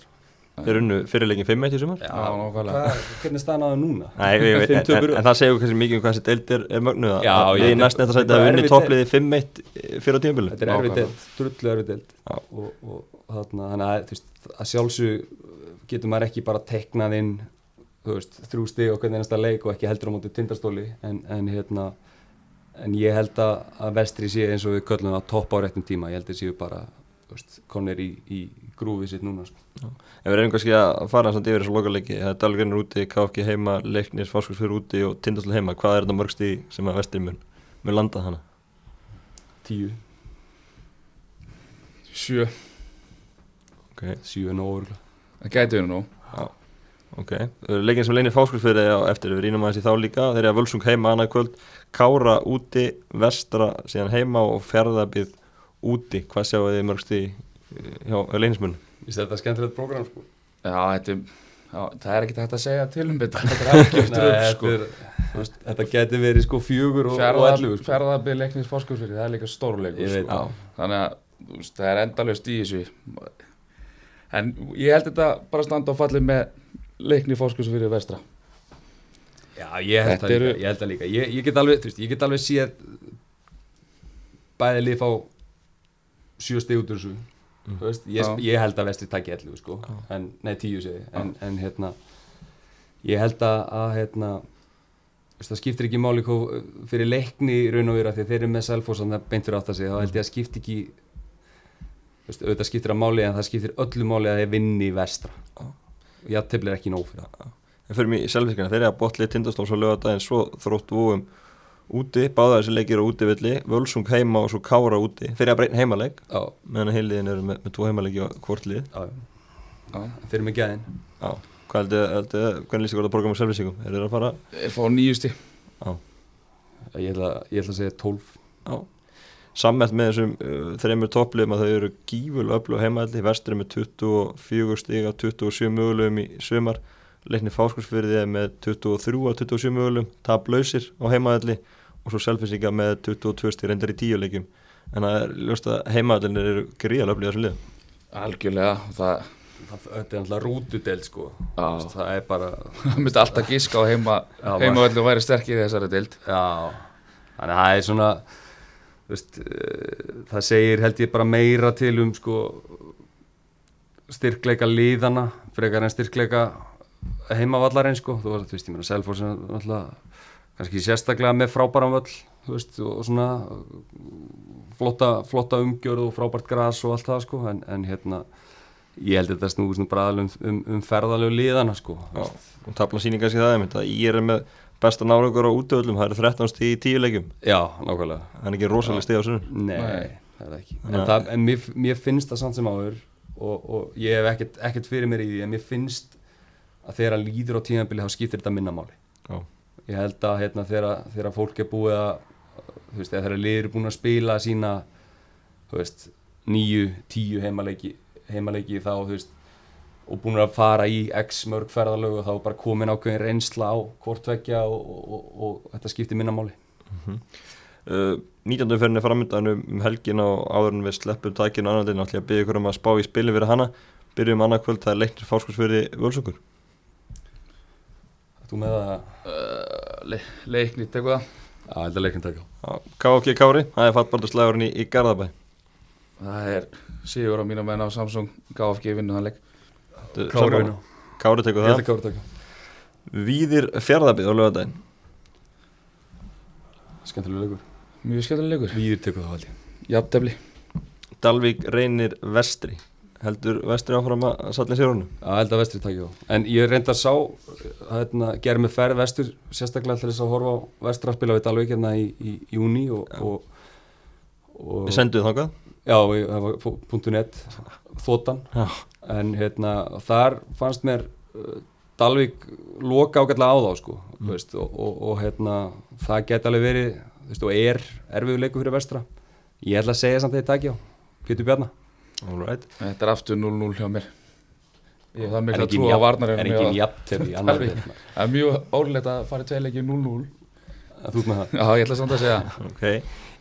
þeir unnu fyrirleikin 5-1 í sumar. Já, nákvæmlega. Hvað- Hvernig er það núna? Nei, Fimm en, en, en það segir kannski mikið um hvað þessi deild er, er mögnuð. Já, að ég- við næst næsta sæti þetta að unni toppliði 5-1 fyrir á tímabili Þetta er erfið deild, drullu erfið deild. Já. og, og þarna, þannig að, þú veist, að sjálfsög getur maður ekki bara teiknað inn þú veist, þrjú stig og hvernig einasta leik og ekki heldur á móti tindastóli. En, en hérna en ég held að, að vestri sé eins og við köllum að toppa á réttum tíma, ég held að konir í, í grúfið sitt núna sko. En við reynum kannski að fara að yfir þessu lokaleiki Það er Dalgreinur úti, KFG heima, Leiknir, Fáskursfjör úti og Tindastóll heima. Hvað er þetta mörg stíð sem að vestri mun, mun landa hana? tíu, Sjö, Ok, síu en óörgla það gæti verið nú. já, ok. Leikin sem Leiknir Fáskursfjör er á eftir. Við rínum aðeins í þá líka. Þeir eru að Völsung heima annað kvöld. Kára úti, Vestra síðan heima og Fjörðabið úti Hvað sjáu þið mörg stíð hjá Leiknismunum? Ég sé þetta er skemmtilegt program sko Já, þetta er, já, það er ekkert hægt að segja til um þetta. Þetta er ekki eftir upp, sko. þetta, er, þú veist, þetta geti verið sko fjögur og, ellu sko. Fjárðabið leiknins fórskóðsfjörð, það er líka stórleikur. Ég veit sko. Þannig að veist, það er endalust í þessu. En ég held þetta bara standa og falli með leikni fórskóðsfjörði vestra. Já, ég held Þetta það líka, ég held það líka ég, ég get alveg, þú veist, ég get alveg séð bæði lið fá sjö stig út úr þessu. Mm. þú veist, ég, ég held að vestri takki 11 sko, Já. en, nei 10 segi en, en hérna ég held að, að hérna þú veist, það skiptir ekki máli fyrir leikni í raun og vera því að þeir eru með Selfoss þannig að beint fyrir átt að segja, þá held ég að skipti ekki þú veist, auðvitað skiptir að máli en það skiptir öllu máli að þeir vinni í vestra. Og jafntefli er ekki nóg fyrir það. En fyrir mig í selvfiskina, þeir eru að botlið Tindastóls á lögadaginn Svo þrótt vúum úti Báða þessi leikir á útivilli Völsung heima og svo Kára úti. Eru að breyna heimaleik Já, meðan heiliðin eru með, með tvo heimaleiki á hvort lið. Já, já. Já. þeir eru með gæðin. Já, hvað heldur, hvernig líst ykkur að borga með selvfísingum? Er þeir að fara? Er fá nýjusti. Já, Ég ætla, ég ætla að segja 12 já. Sammelt með þessum uh, þreymur toppliðum að þau eru gífulega öflug heimaðalli Vestri með 24 stíga 27 mögulegum í sumar. Leikni fáskursfyrði er með 23 að 27 mögulegum. Taplausir á heimaðalli og svo selvfísinga með 22 stíg reyndar í 10 leikum En það er ljóst að heimaðallinir eru gríðalega öflug í þessu lið Algjörlega, það, Það- er alltaf rútudeld sko. Já. Það er bara það myndi alltaf giska á heima, Já, heima og væri sterkir í þessari dild. Já. Þannig að það er svona þú veist, uh, Það segir held ég bara meira til um sko styrkleika liðana frekar en styrkleika heimavallarinn sko. Þú veist, ég meina er náttúrulega kannski sérstaklega með frábæran völl veist, og svona flotta, flotta umgjörð og frábært gras og allt það sko en, en hérna ég held að þetta snúið svona bara um, um, um ferðalegu liðana sko Já, og tapla sýning kannski það einmitt að ég er með besta náraungur á útöðlum, það eru 13 stíg í 10 leikum Já, nákvæmlega. Það er ekki rosalega stíg á sunnum Nei, Nei. það er ekki. En, að- það, en mér, mér finnst það samt sem áður og, og ég hef ekkert, ekkert fyrir mér í því en mér finnst að þegar að líður á tímabili þá skiptir þetta minna máli. Já, Ég held að hérna, þegar, þegar fólk er búið að þegar liður er búin að spila sína veist, nýju, tíu heimaleiki, heimaleiki þá veist og búin að fara í x mörg ferðalög og þá bara komin ákveðin reynsla á hvort tvekja og, og, og, og þetta skiptir minna máli Uh, 19. ferðin er framöndan um, um helgin og áður en við sleppum takinu annan ætlum ég að byggja ykkur um að spá í spili fyrir hana byrjum annað kvöld, það er leiknir fáskursfyrði völsungur Þú með það? Uh, le, leikni, tekur það. Já, held að leikinn taka. KFG Kári, það er fattbaldurslagurinn í, í Garðabæ. Það er sigur á mínu menn á Samsung. KFG vinnu þann leik. Þetta er Kári vinna. Kári tekur það. að Kári taka Víðir fjárðabíð á lögadaginn skemmtilega leikur. Mjög skemmtilega leikur. Víður tekur það haldið Jafntefli. Dalvík reynir vestri heldur vestri áfram að sallin sér honum? Já, held að vestri takja á En ég reyndar sá, hérna, gerði mig ferð vestur sérstaklega til þess að horfa á vestra að spila við Dalvík hérna í, í, júni og, og, og við sendum þangað? Já, ég- það var .net þóttan Já. en hérna, þar fannst mér uh, Dalvík loka ágætlega á þá sko, mm. veist, og, og, og hérna, það geti alveg verið þú veist, og er erfiður leikur fyrir vestra. Ég ætla að segja samt að þið takja á. Pétur Bjarnar Alright. Þetta er aftur 0-0 hjá mér. Ég það Er mikla trú á jafn- varnar er ekki jafn til í annar Það er mjög órlegt að fara í tveileiki 0-0 Þú með það? Já, ég ætla samt að segja. Ok.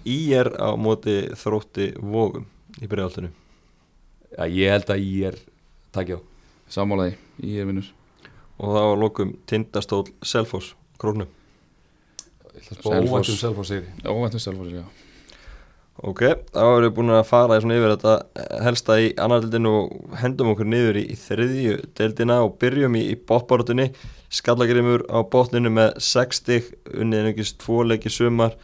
Í er á móti þrótti vógum í bregðaltinu Já, ég held að ég er takja á Sammálaði, ég er vinnur. Og þá lokum tindastól Selfoss krónum Ég ætla að spá Selfoss. óvæntum Selfoss sigri Óvæntum selfos, já ok, þá erum við búin að fara yfir þetta eh, helsta í annar deildinu og hendum okkur niður í, í þriðju deildina og byrjum í, í bóttbáratunni Skallagrimur á bóttninu með 6 stig unnið einungis 2 leiki sumar.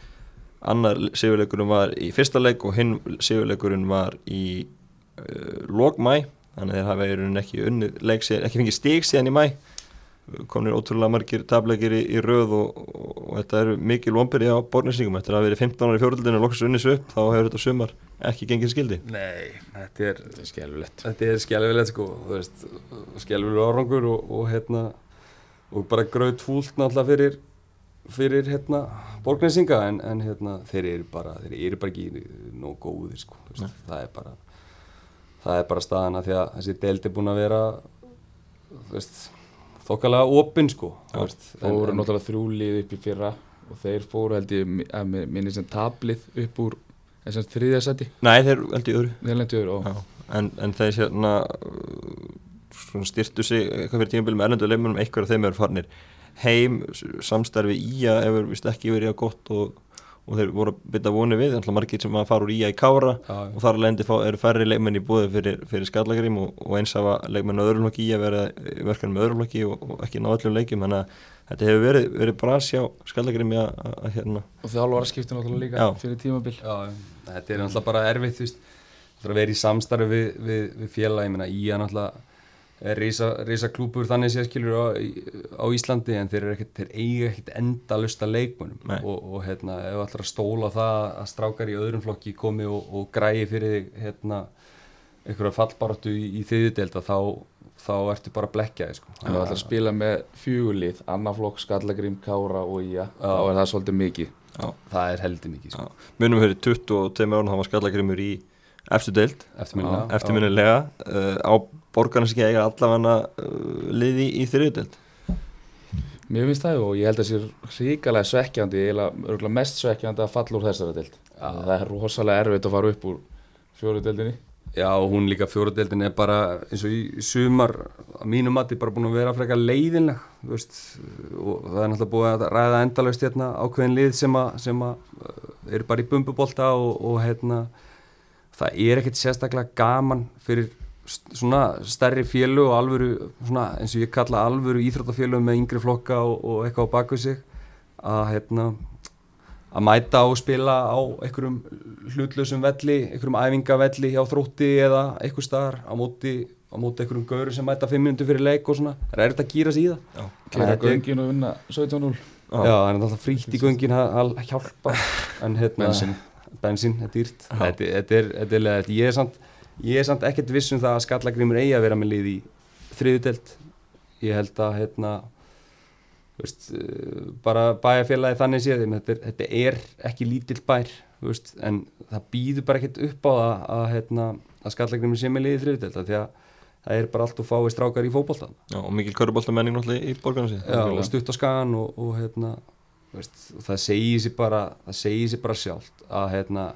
Annar sigurleikurinn var í fyrsta leik og hinn sigurleikurinn var í uh, lokmæ þannig að þeir hafa ekki unnið leik ekki fengið stig síðan í mæ komnir ótrúlega margir tablegir í, í röð og, og, og þetta eru mikil vonbyrði á borðninsingum eftir að hafa verið 15 ára í fjóruldinu og loksins unnið svo upp þá hefur þetta sumar ekki gengið skildi. Nei, þetta er skelvilegt Þetta er skelvilegt sko, þú veist, skelvilegur árangur og, og hérna, og bara graut fúlt náttúrulega fyrir, fyrir hérna, borgnesinga en, en hérna, þeir eru bara, þeir eru bara ekki nóg góðir sko, veist, það er bara, það er bara staðan að því að þessi deild er búin að vera, þú veist, þokkalega opinn sko, þú veist, Það voru náttúrulega þrjú lið upp í fyrra og þeir fóru held ég að mi- minni sem tablið upp úr þessum þriðja seti Nei, þeir held í öðru. Þeir lendur og Já, en, en þeir hérna uh, svona styrtu sig eitthvað fyrir tímabil með erlendu leimunum, eitthvað af þeim eru farnir heim, samstarfi ía hefur vist ekki verið að gott og, og þeir voru að bytta voni við, alltaf margir sem að fara úr ía í kára Já, já. og þar lendi fá, eru færri leikmenn í búið fyrir, fyrir skallagrim og, og eins hafa leikmenn á öðrum flokki í að vera í verkanum með öðrum flokki og, og ekki ná öllum leikjum þannig að þetta hefur verið, verið bras hjá skallagrim að, að, að hérna og þjálfara skipti náttúrulega líka Já. fyrir tímabil Já, já. þetta er náttúrulega bara erfitt þú veist, það er að vera í samstarfi við, við, við félag, ég meina í að náttúrulega er risa klúpur þannig séð skilur á, á Íslandi en þeir, ekkert, þeir eiga ekkert endalusta leikmunum Nei. og, og hérna, ef að stóla það að strákar í öðrum flokki komi og, og græi fyrir hérna, einhverja fallbaráttu í, í þriðudelda þá, þá ertu bara að blekja þig sko. Að það ætla að spila með fjögulið annaflokk, Skallagrím, Kára og Ía Já. þá er það svolítið mikið það er heldur mikið sko. Já, munum fyrir 22 árum þá var skallagrimur í efstu deild Já. eftirminnilega uh, á borgarnas ekki eiga allavega uh, liði í þriðdelt Mér finnst það og ég held að það sé ríkalega svekkjandi eiginlega örugglega mest svekkjandi að falla úr þessari deild. Það er rosalega erfitt að fara upp úr fjóru deildinni. Já, hún líka fjóruðdeldin er bara eins og í sumar að mínum mati bara búin að vera frekar leiðinleg þú veist, og það er náttúrulega búið að ræða endalaust hérna ákveðin lið sem að, sem að uh, eru bara í bumbubólta og, og hérna það er ekkert sérstaklega gaman fyrir svona stærri fjölu og alvöru, svona eins og ég kalla alvöru íþróttafjölu með yngri flokka og, og eitthvað á baku sig að hérna að mæta og spila á einhverjum hlutlausum velli, einhverjum æfingavelli hjá þrótti eða einhver staðar á móti, á móti einhverjum gauru sem mæta 5 minútur fyrir leik og svona, það er þetta að gýra sig í það. Er- göngin og vinna 17-0 Já, það er alltaf frítt í göngin að að hjálpa. En hérna, Bensín. þetta er dýrt. Þetta, þetta er, þetta er leðið, ég er samt ég er samt ekkert viss um það að skallagrimur eigi að vera með lið í þriðudelt ég held að hérna veist, eh, bara bæjarfélagi þannig séð, þetta, þetta er ekki lítill bær, veist, en það býður bara ekkert upp á það að, hérna, að skallagrimur sé með lið í þriðudelt því að það er bara allt og fáið strákar í fótboltan Já, og mikil köruboltamenning náttúrulega í borgarnas Já, og stutt á skagan og, og hérna, veist, og það segir sér bara það segir sér bara sjálft að hérna,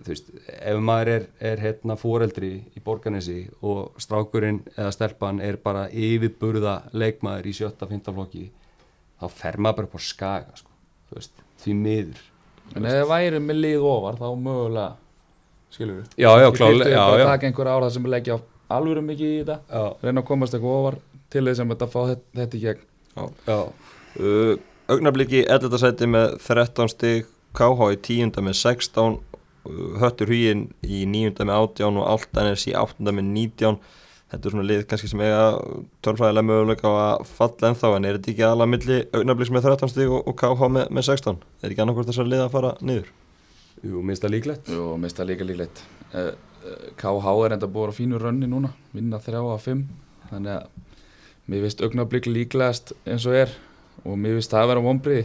þú veist, ef maður er, er hérna foreldri í borganesi og strákurinn eða stelpan er bara yfirburða leikmaður í sjötta, fynda flokki þá fer maður bara upp á skaga sko, þú veist, því miður. En ef það væri með lið ofar þá mögulega skilur við Já, já, klálega, já, bara já, taka einhver ára sem leggja alvöru mikið í þetta já, reyna að komast eitthvað ofar til þess að þetta fá þetta, þetta í gegn. Já, uh, augnabliki 11. sæti með 13 stig KH í 10. með 16 uh, Höttur Hugin í 9. með 18 og Altanes í 8. með 19 þetta er svona lið kannski sem eiga tölfræðilega möguleika á að falla ennþá en er þetta ekki alveg milli augnabliks með 13 stig og, og KH með, með 16 er ekki annarkvært þessar lið að fara niður? Jú, minnst það líklegt. Jú, mist það líka líklegt. Uh, uh, KH er enda búið á fínu rönni núna vinna þrjá af fimm. Þannig að mér finnst augnablik líklegast eins og er. Og mér finnst það að vera vonbriði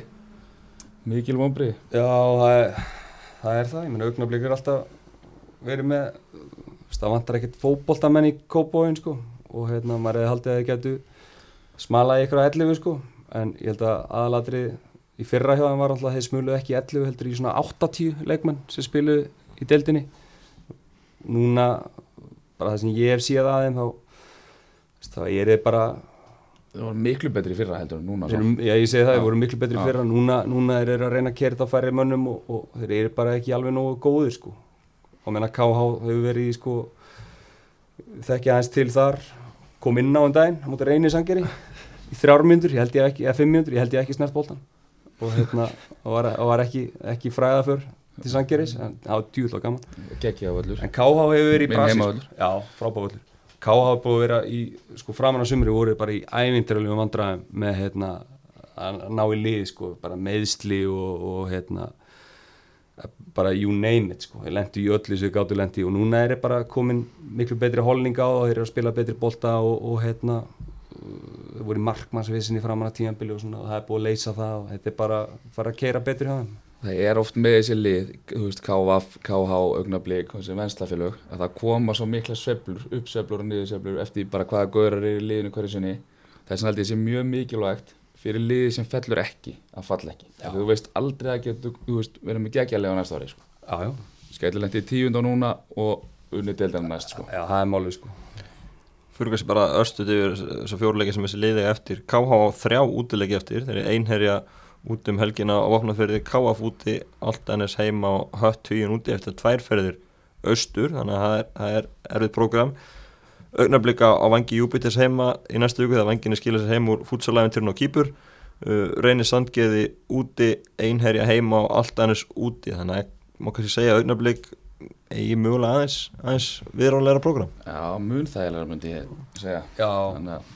mikil vonbriði Já, það er það, er það. ég meina augnablík er alltaf verið með það vantar ekkert fótboltamenn í kópóin sko og hérna maður hefði haldið að þeir getu smalað í ykkur á 11 sko en ég held að aðalatri í fyrra hjá þeim var alltaf að þeir smuluð ekki í 11 heldur í svona 80 leikmenn sem spiluð í deildinni núna bara það sem ég hef séð að þeim þá þá er þeir bara það var miklu betri fyrra heldur en núna Þeir, svo. eru- já, ég segi það, þeir voru miklu betri Já. fyrra núna, núna eru að reyna að kera þetta færri mönnum og, og þeir eru bara ekki alveg nógu góðir sko. og menna KH hefur verið sko, þekki aðeins til þar kom inn á um daginn á móti reynir sangeri í þrjármyndur, ég held ég ekki, eða fimmjöndur ég held ég ekki snert boltan og hérna, og var, var ekki, ekki fræða fyrr til sangeris, en það var djúðlega gaman En KH hefur verið í Minn brasi heimavöllur. sko. Já, frábávöllur KH hefur búið að vera í, sko framan á sumri voru bara í ævindirlega vandræðum með hérna að ná í lið sko, bara meðsli og, og hérna bara you name it sko, þeir lendi í öllu sem gáttu lendi og núna er þeir bara komin miklu betri holning á og þeir eru að spila betri bolta og, og hérna uh, voru í markmannsvissinni framan á tímanbili og svona og það er búið að leysa það og þetta er bara að fara að keira betri hjá þeim það er oft með þessi lið þú veist, KVF, KH, augnablik og þessi venslafélög að það koma svo mikla sveiflur, uppsveiflur og niðursveiflur eftir bara hvaða gaurar eru í liðinu hverju sinni. Þess vegna held ég sé mjög mikilvægt fyrir liði sem fellur ekki að falla ekki. Þú veist aldrei að geta þú veist, verið með geggjalega á næsta ári sko. Já, já, skættilendi í tíund og núna og unnið deildan næst sko. já, það er málið sko. Fyrir kannski bara örstuð yfir þessar fjórleiki sem þessi liði eftir. KH á þrjá útileiki eftir. Þeir eru einherja út um helgina á vopnaferði KF úti, Altanes heima og Hött hugin úti eftir tværferðir austur, þannig að það er, það er erfið prógram. Augnablika á vangi Júpiters heima í næstu viku þegar vanginu skilja sér heim úr fútsalæfinturinn á Kýpur. Uh, reynir Sandgeði úti einherja heima og Altanes úti þannig að má kannski segja að augnablik eigi mögulega aðeins, aðeins viðrálega prógram. Já, mun þægilega myndi ég segja. Já, þannig að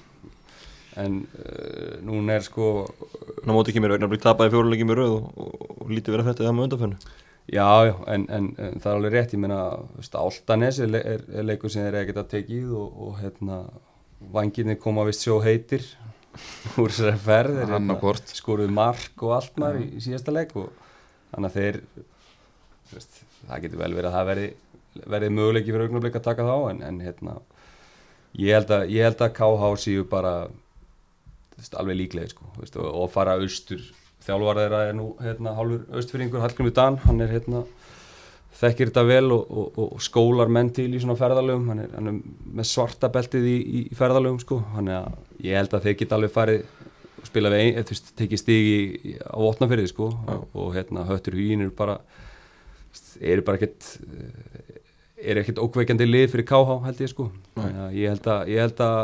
en uh, núna er sko Ná móti ekki mér augnablik tapaði fjóruleiki með röð og, og, og lítið verið að þetta það með undanfönnu Já, já, en, en, en það er alveg rétt, ég meina, þú veist, Áltanes er, er, er leikur sem þeir eiga geta tekið og, og hérna, vanginni koma vist sjó heitir úr þessari ferð, hérna skoruðu mark og allt maður í, í síðasta leik og þannig að þeir, þú veist, það getur vel verið að það verði, verði möguleiki fyrir augnablik að taka þá, en, en hérna, ég held að, ég held að KH séu bara, veist, alveg líklega, sko, veist, og, og fara austur, þjálfar þeirra er nú, hérna, hálfur austfyrringur, Hallgrimur Dan, hann er, hérna, þekkir þetta vel og, og, og skólar menn til í svona ferðalögum, hann er, hann er með svarta beltið í, í, ferðalögum, sko, hann er að, ég held að þeir geta alveg farið og spila við ein, eða, þú veist, tekið stig í, í, á votnafyrði, sko, og, og, hérna, höttur hugin eru bara, eru bara ekkert, er ekkert ókveikjandi lið fyrir KH held ég sko. Þannig að ég held að, ég held að,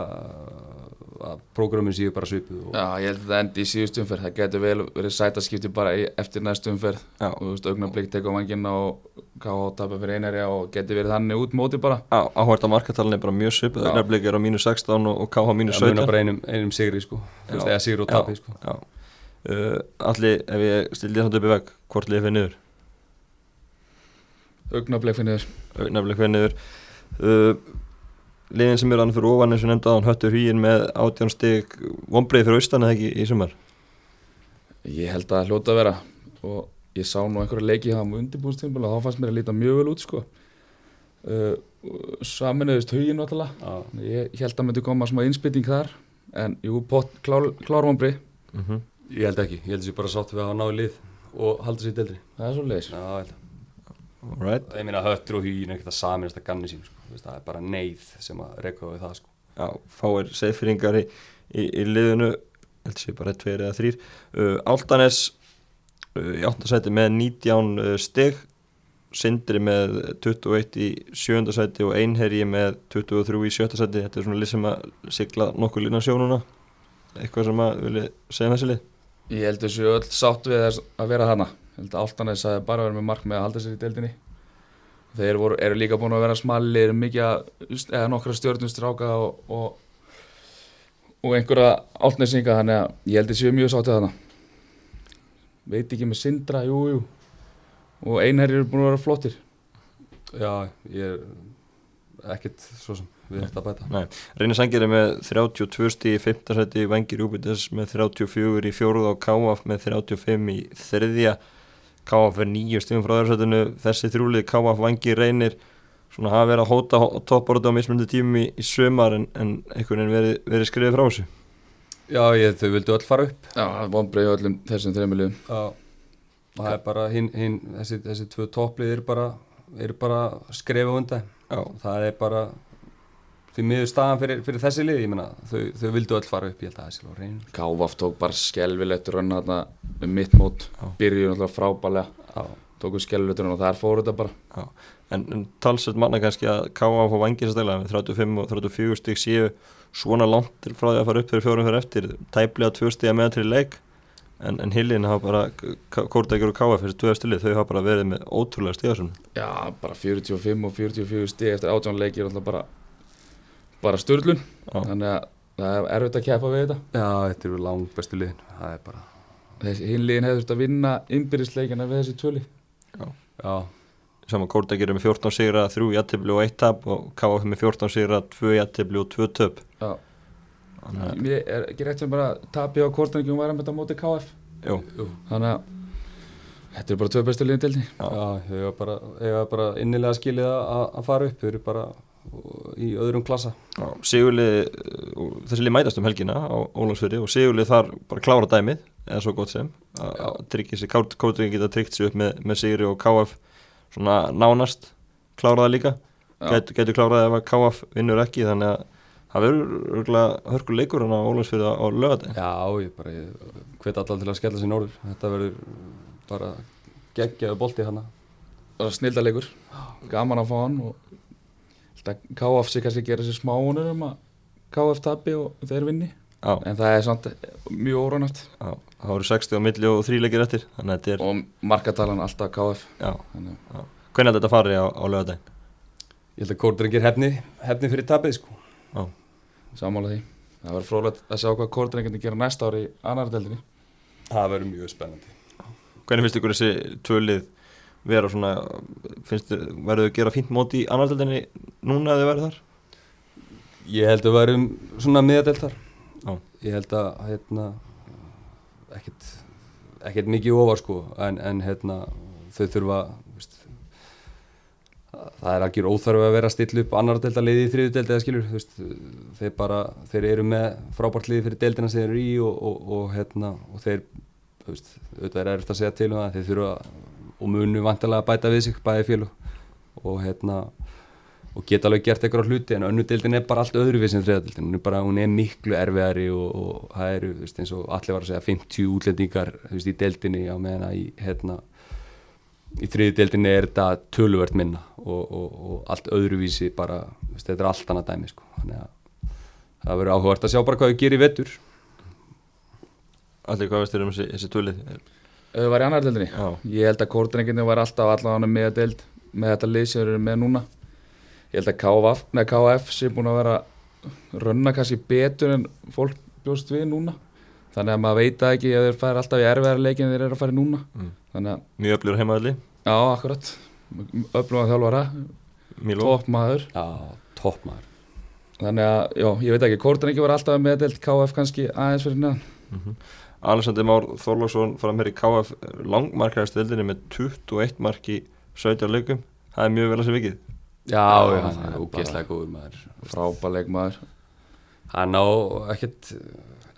að prógramin séu bara svipuð og, Já, ég held að það endi í síðust umferð. Það getur vel verið sætaskipti bara eftir næstu umferð. Já. og þú veist, augnablik tekur vangina og KH tapa fyrir einari og getur verið þannig út móti bara. Já, áhverta markatalinn er bara mjög svipið, Já. augnablik er á mínus 16 og, og KH mínus það munar 17 bara einum, einum sigri sko. Já. eða sigur og Já. tapi sko. Já, uh, allir, ef ég stildi það upp í veg, hvort liðið fyrir niður? Augnablik fyrir niður. Uh, liðin sem eru annað fyrir ofan eins og nefnda hann höttur hýin með átján stig vonbreið fyrir austan eða ekki í sumar? Ég held að það hljóta að vera. Og ég sá nú einhverja leiki hafa um undirbúinstímpul og þá fannst mér að líta mjög vel út sko. Uh, saminuðist hugin náttúrulega. Ég held að myndi koma smá innspytting þar en jú, pott, klár, klárvombri mm -hmm. Ég held ekki, ég held þessi bara sátt við að hafa náðu lið og halda sér í deildri það er svo leiðis Já, ég að. Ég meina höttur og hugin er ekkert að saminast að ganni sín sko. Veist, það er bara neyð sem að reyka við það sko. Já, fáir seiðfyrringar í, í, í liðinu held sé bara tveir eða þrýr uh, Áltanes uh, í áttasæti með 19 uh, stig. Sindri með 21 í sjönda sæti og Einherji með 23 í sjötta sæti. Þetta er svona lið sem að sigla nokkuð lína sjónuna eitthvað sem að vilja segja þessi lið? Ég held þessu öll sátt við þess að vera hana Altanes að bara vera með mark með að halda sér í deildinni Þeir voru, eru líka búin að vera smallir mikið að- eða nokkra stjórnustráka og, og, og einhverja áltnesinga þannig að ég held þessu mjög sátt við hana Veit ekki með Sindra, jú, jú. Og einherri eru búin að vera flottir. Já, ég er ekkert svo sem við þetta að bæta. Nei, Reynir Sangir er með 32 stíð í 5. seti, Vengir Júpiters með 34 í fjóruð og Káaf með 35 í þriðja Káaf er nýju stíðum frá öðursætinu þessi þrjúlið Káaf Vengir Reynir svona hafa verið að hóta topportu á mismundi tímum í, í sömar en, en einhvern veginn verið, verið skrifið frá þessu. Já, ég, þau vildu öll fara upp. Já, vonbreið öllum þessum þreimiljum Já, og það er bara hinn, hin, þessi, þessi tvö topplið eru bara, bara skrefa undan. Já, það er bara því miður staðan fyrir, fyrir þessi lið ég meina, þau, þau vildu öll fara upp ég held að það sé alveg reyn Káfaf tók bara skelvilegt rönn þarna um mitt mót, byrjuði náttúrulega frábælega tóku skelvilegt rönn og þar fór þetta bara. Já. En, en talsett manna kannski að Káaf og Vengir stæla með 35 og 34 stík séu svona langt til frá því að fara upp fyrir fjórum fyrir eftir. Tæplega tvö stíða meðan til leik. En, en Hillin hafa bara Kórdækjur og Káaf þessi tvö lið, þau hafa bara verið með ótrúlega stíðasun Já, bara 45 og 44 stig eftir átján leikir náttúrulega bara bara störlun, Já. þannig að það er erfitt að keppa við þetta. Já þetta eru langt bestu liðin. Það er bara, þessi hinliðin hefur þurft að vinna innbyrðisleikina við þessi tvöli já, Saman Kórdækjur er með 14 sigra, 3 jættibli og 1 tap og KF er með 14 sigra, 2 jættibli og 2 töp. Já, Þannig að, mér er ekki rétt sem bara tapi á kortaningum var að með þetta móti jú. Þannig að þetta er bara tvö bestu liðin deildi Já. Já, þau eiga bara, eiga bara innilega skilið að, að fara upp, þau eru bara í öðrum klassa. já, Sigurlið, uh, þessi lið mætast um helgina á Ólandsfyrði og Sigurlið þar bara klára dæmið, eða svo gott sem að tryggja sig, Kórdækjur geta tryggt sig upp með, með Sigri og KF svona nánast klára það líka Já. Gætu, gætu klárað ef að KF vinnur ekki þannig að það verður örgulega hörku leikur hann á Ólandsfyrði á lögadaginn Já, ég bara, ég hvet allan til að skella sér norður. Þetta verður bara geggjaðu bolti hana. og snildalegur, gaman að fá hann og KF sig kannski gera sér smáunur um að KF tapi og þeir vinni. Já, en það er samt mjög órónæft já, það voru 60 á milli og þríleikir eftir þannig að þetta er, og markatalan alltaf KF þannig, hvernig að þetta fari á, á lögadaginn Ég held að Kórdrengir hefni, hefni fyrir tapið, sko. Já, sammála því. Það var frólægt að sjá hvað kórdrenginni gera næsta ári í annar deildinni. Það verður mjög spennandi. hvernig finnst ykkur þessi tvölið vera svona, finnst þið, verður þau gera fínt móti í annardöldinni núna að þau verður þar? Ég held að við erum svona miðadeltar. Ég held að, hérna, ekkert, ekkert mikið ofar, sko, en, en hérna, þau þurfa, veist, það er algjör óþarfi að vera að stilla upp annar delta liði í þriðu delta eða skilur, þú veist, þeir bara, þeir eru með frábært liði fyrir deldina sem þeir eru í og, og, og hérna, og þeir, þú veist, auðvitað er erfitt að segja til um það, þeir þurfa og munu vantilega að bæta við sig, bæði félug og hérna, og geta alveg gert eitthvað hluti en önnu deildin er bara allt öðru við sem þriðadeildin, hún er bara, hún er miklu erfiðari og, og það eru, þú veist, eins og allir var að segja 50 útlendingar, þú veist, í deildinni á meðan að í, hérna í þriði deildinni er þetta töluvert minna og, og, og allt öðruvísi bara, þú veist, þetta er allt annað dæmi sko. þannig að það verður áhugavert að sjá bara hvað þau gerir vettur Allir hvað veist þér um þessi, þessi tvölið? Ef það var í annar deildinni? Já, ég held að kórdrenginni var alltaf allavega með deild með þetta lið sem þeir eru með núna. Ég held að KF, nei, KF sé búin að vera rönna kannski betur en fólk bjóst við núna. Þannig að maður veit ekki ef þeir fara alltaf í erfiðar leikin þeir eru að fara núna. Mm. þannig að, mjög öflugur heimaðalli, já, akkurat. Öflugað þjálfara, Míló topp maður. Já, topp maður. Þannig að, já, ég veit ekki, kórdrengi var alltaf með deild KF kannski aðeins fyrir neðan. Mm Alexander Már Þorlóksson fram hér í KF langmarkaðast deildinni með 21 mark í 17 leikum það er mjög vel að sé vikið. Já, Já, það hann er ógeðslega góður maður. frábæleik maður Hann á ekkert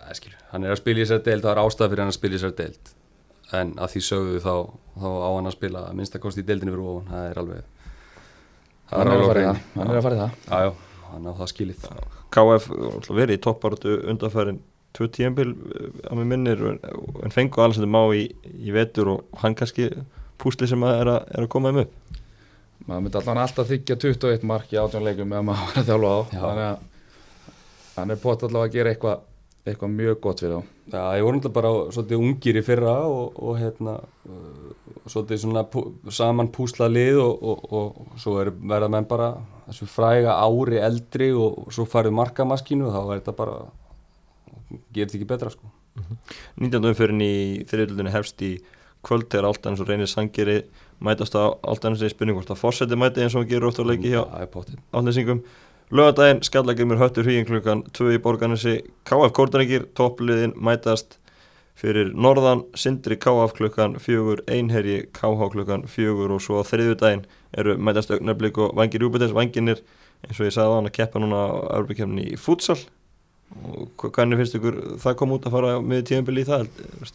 að skilju, hann er að spila í þessar deild það er ástæða fyrir hann að spila í þessar deild. En að því sögðu þá, þá á hann að spila að minnstakosti í deildinu fyrir ofan það er alveg hann er hreinu. það, hann er að fara í það. Já, já, hann á það skilið. KF verið í topparötu undanfærin tvö tíðanbíl á mig minnir en- en fengu Alexander Má í, í vetur og hann kannski púsli sem að er, að er að koma þeim upp. Maður myndi allan alltaf þykja 21 mark í átjón leikum ef maður var að þjálfa á Já. þannig að hann er pott allavega að gera eitthvað eitthvað mjög gott fyrir þá. Já, ég voru náttúrulega bara svolítið ungir í fyrra og, og hérna uh, svolítið svona pú, saman púsla lið og, og, og svo er, verða menn bara þessu fræga ári eldri og, svo farið markamaskínu og þá er þetta bara þetta ekki betra sko. 19. umfyrin í þriðlunni hefst í kvöld þegar Altanis og reynir Sangeri mætast á Altanis í spurning hvort að fórseti mæti eins og hann gerur ótt á leiki hjá Altanisingum lögadaginn skallagrimur höttur hugin klukkan 2 í borganessi KF Kórdaringir toppliðin mætast fyrir norðan. Sindri KF klukkan 4 einherji KH klukkan 4 og svo á þriðju daginn eru mætast augnablík og vangir Júbitens vanginir eins og ég sagði á hann að keppa núna á Európa-kemni í futsal og hvernig finnst ykkur það kom út að fara með tíðanbili í það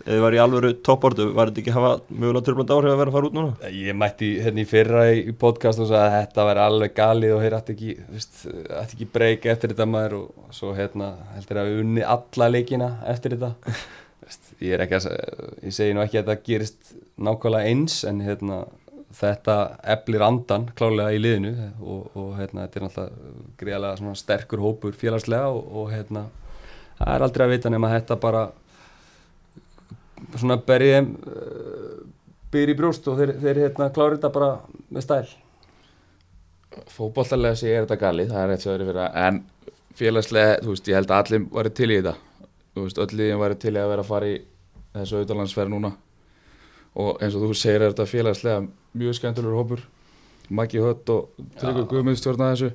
eða var í alvöru topportu var þetta ekki að hafa mögulega turbland áhrif að vera að fara út núna? Ég mætti hérna í fyrra í podcast og sagði að þetta væri alveg galið og þeir ætti ekki, ekki breyka eftir þetta maður og svo hérna heldur að við unni alla leikina eftir þetta ég er ekki að, ég segi nú ekki að þetta gerist nákvæmlega eins en hérna þetta eflir andan klálega í liðinu og, og hérna þetta er náttúrulega greiðlega sterkur hópur félagslega og, og hérna það er aldrei að vita nema að þetta bara svona berið þeim uh, byr í brjóst og þeir, þeir hérna klári þetta bara með stæl. Fótballtarlega sé er þetta galið, það er rétt svo verið fyrir að en félagslega, þú veist, ég held að allir væri til í þetta. Þú veist, öll liðin væri til í að vera að fara í þessu auðvitaðlandsferð núna og eins og þú segir er þetta félagslega mjög skemmtilegur hópur. Maggi Hött og Tryggur Guðmund stjórna þessu.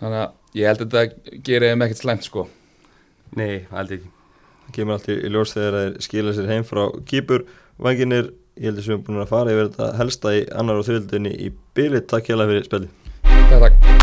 Þannig að ég held að þetta gerir þeim ekkert slæmt sko. Nei, aldrei ekki. Það kemur allt í, ljós þegar þeir skila sér heim frá kýpur. Vanginir, ég held að við erum búin að fara yfir þetta helsta í annar og þriðildinni í byli, takk hjá fyrir spilli Takk, takk